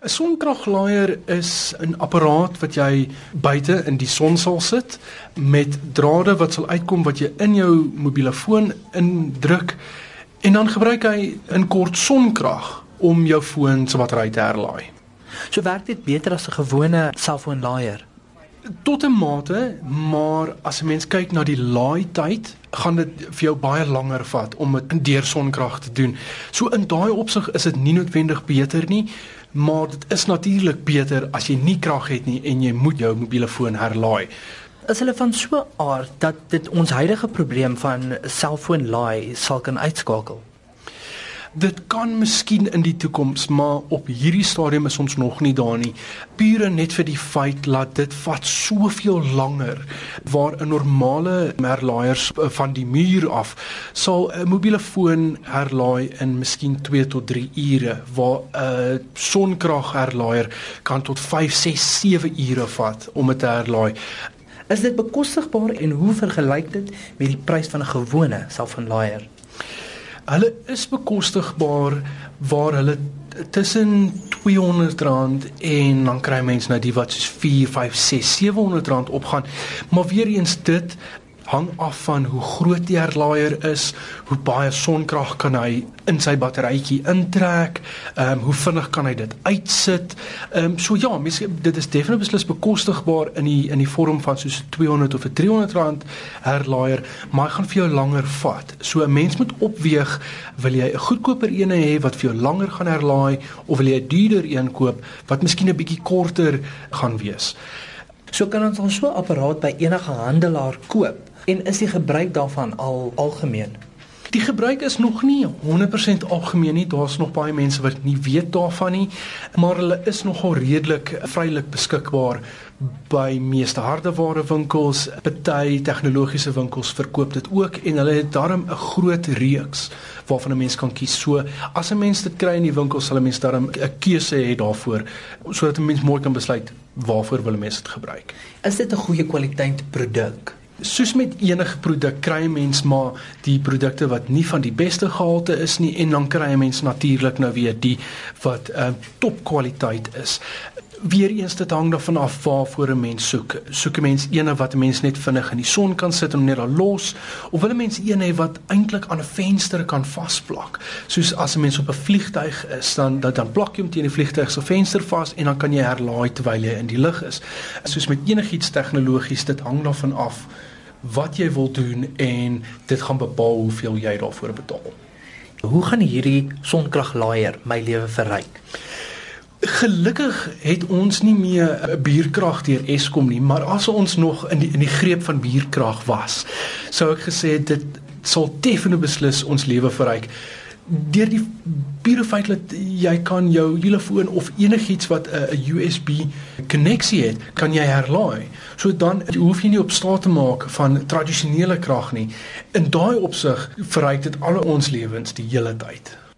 'n Sonkraglaaier is 'n apparaat wat jy buite in die son sal sit met drade wat sal uitkom wat jy in jou mobiele foon indruk en dan gebruik hy in kort sonkrag om jou foon se battery te herlaai. So werk dit beter as 'n gewone selfoonlaaier. Tot 'n mate, maar as 'n mens kyk na die laaityd, gaan dit vir jou baie langer vat om dit deur sonkrag te doen. So in daai opsig is dit nie noodwendig beter nie, maar dit is natuurlik beter as jy nie krag het nie en jy moet jou mobiele foon herlaai. Is hulle van so aard dat dit ons huidige probleem van selfoonlaai sal kan uitskakel? Dit kan miskien in die toekoms, maar op hierdie stadium is ons nog nie daar nie. Pure net vir die feit dat dit vat soveel langer waar 'n normale herlaaiers van die muur af sal 'n mobiele foon herlaai in miskien 2 tot 3 ure waar 'n sonkragherlaaier kan tot 5, 6, 7 ure vat om dit te herlaai. Is dit bekostigbaar en hoe vergelyk dit met die prys van 'n gewone selfoonlaaier? Hulle is bekostigbaar waar hulle tussen R200 en dan kry mense nou die wat soos 4, 5, 6, 700 rand opgaan. Maar weer eens dit hang af van hoe groot die herlaaier is, hoe baie sonkrag kan hy in sy batterytjie intrek, ehm um, hoe vinnig kan hy dit uitsit. Ehm um, so ja, mens dit is definitief beslis bekostigbaar in die in die vorm van soos 200 of 'n 300 rand herlaaier, maar hy gaan vir jou langer vat. So 'n mens moet opweeg, wil jy 'n goedkoper een hê wat vir jou langer gaan herlaai of wil jy 'n duurder een koop wat miskien 'n bietjie korter gaan wees? So kan ons ons so 'n apparaat by enige handelaar koop En is die gebruik daarvan al algemeen? Die gebruik is nog nie 100% algemeen nie. Daar's nog baie mense wat nie weet daarvan nie, maar hulle is nogal redelik vrylik beskikbaar by meeste hardewarewinkels, party tegnologiese winkels verkoop dit ook en hulle het daarom 'n groot reeks waarvan 'n mens kan kies. So as 'n mens dit kry in die winkel, sal 'n mens daarom 'n keuse hê daarvoor sodat 'n mens mooi kan besluit waarvoor wil 'n mens dit gebruik. Is dit 'n goeie kwaliteit produk? Soos met enige produk kry 'n mens maar die produkte wat nie van die beste gehalte is nie en dan kry 'n mens natuurlik nou weer die wat uh, topkwaliteit is. Weereens dit hang daarvan af waarvoor 'n mens soek. Soek 'n mens eene wat 'n mens net vinnig in die son kan sit en net daar los of wil 'n mens een hê wat eintlik aan 'n venster kan vasplak. Soos as 'n mens op 'n vliegtyg is, dan dat dan plak jy hom teen die vliegtyg se venster vas en dan kan jy herlaai terwyl jy in die lug is. Soos met enigiets tegnologies, dit hang daarvan af wat jy wil doen en dit gaan bepaal hoeveel jy daarvoor betaal. Hoe gaan hierdie sonkraglaaier my lewe verryk? Gelukkig het ons nie meer bierkrag deur Eskom nie, maar as ons nog in die in die greep van bierkrag was, sou ek gesê dit sal definitief beslis ons lewe verryk deur die pure feit dat jy kan jou telefoon of enigiets wat 'n USB koneksie het, kan jy herlaai. So dan hoef jy nie op staat te maak van tradisionele krag nie. In daai opsig verryk dit al ons lewens die hele tyd.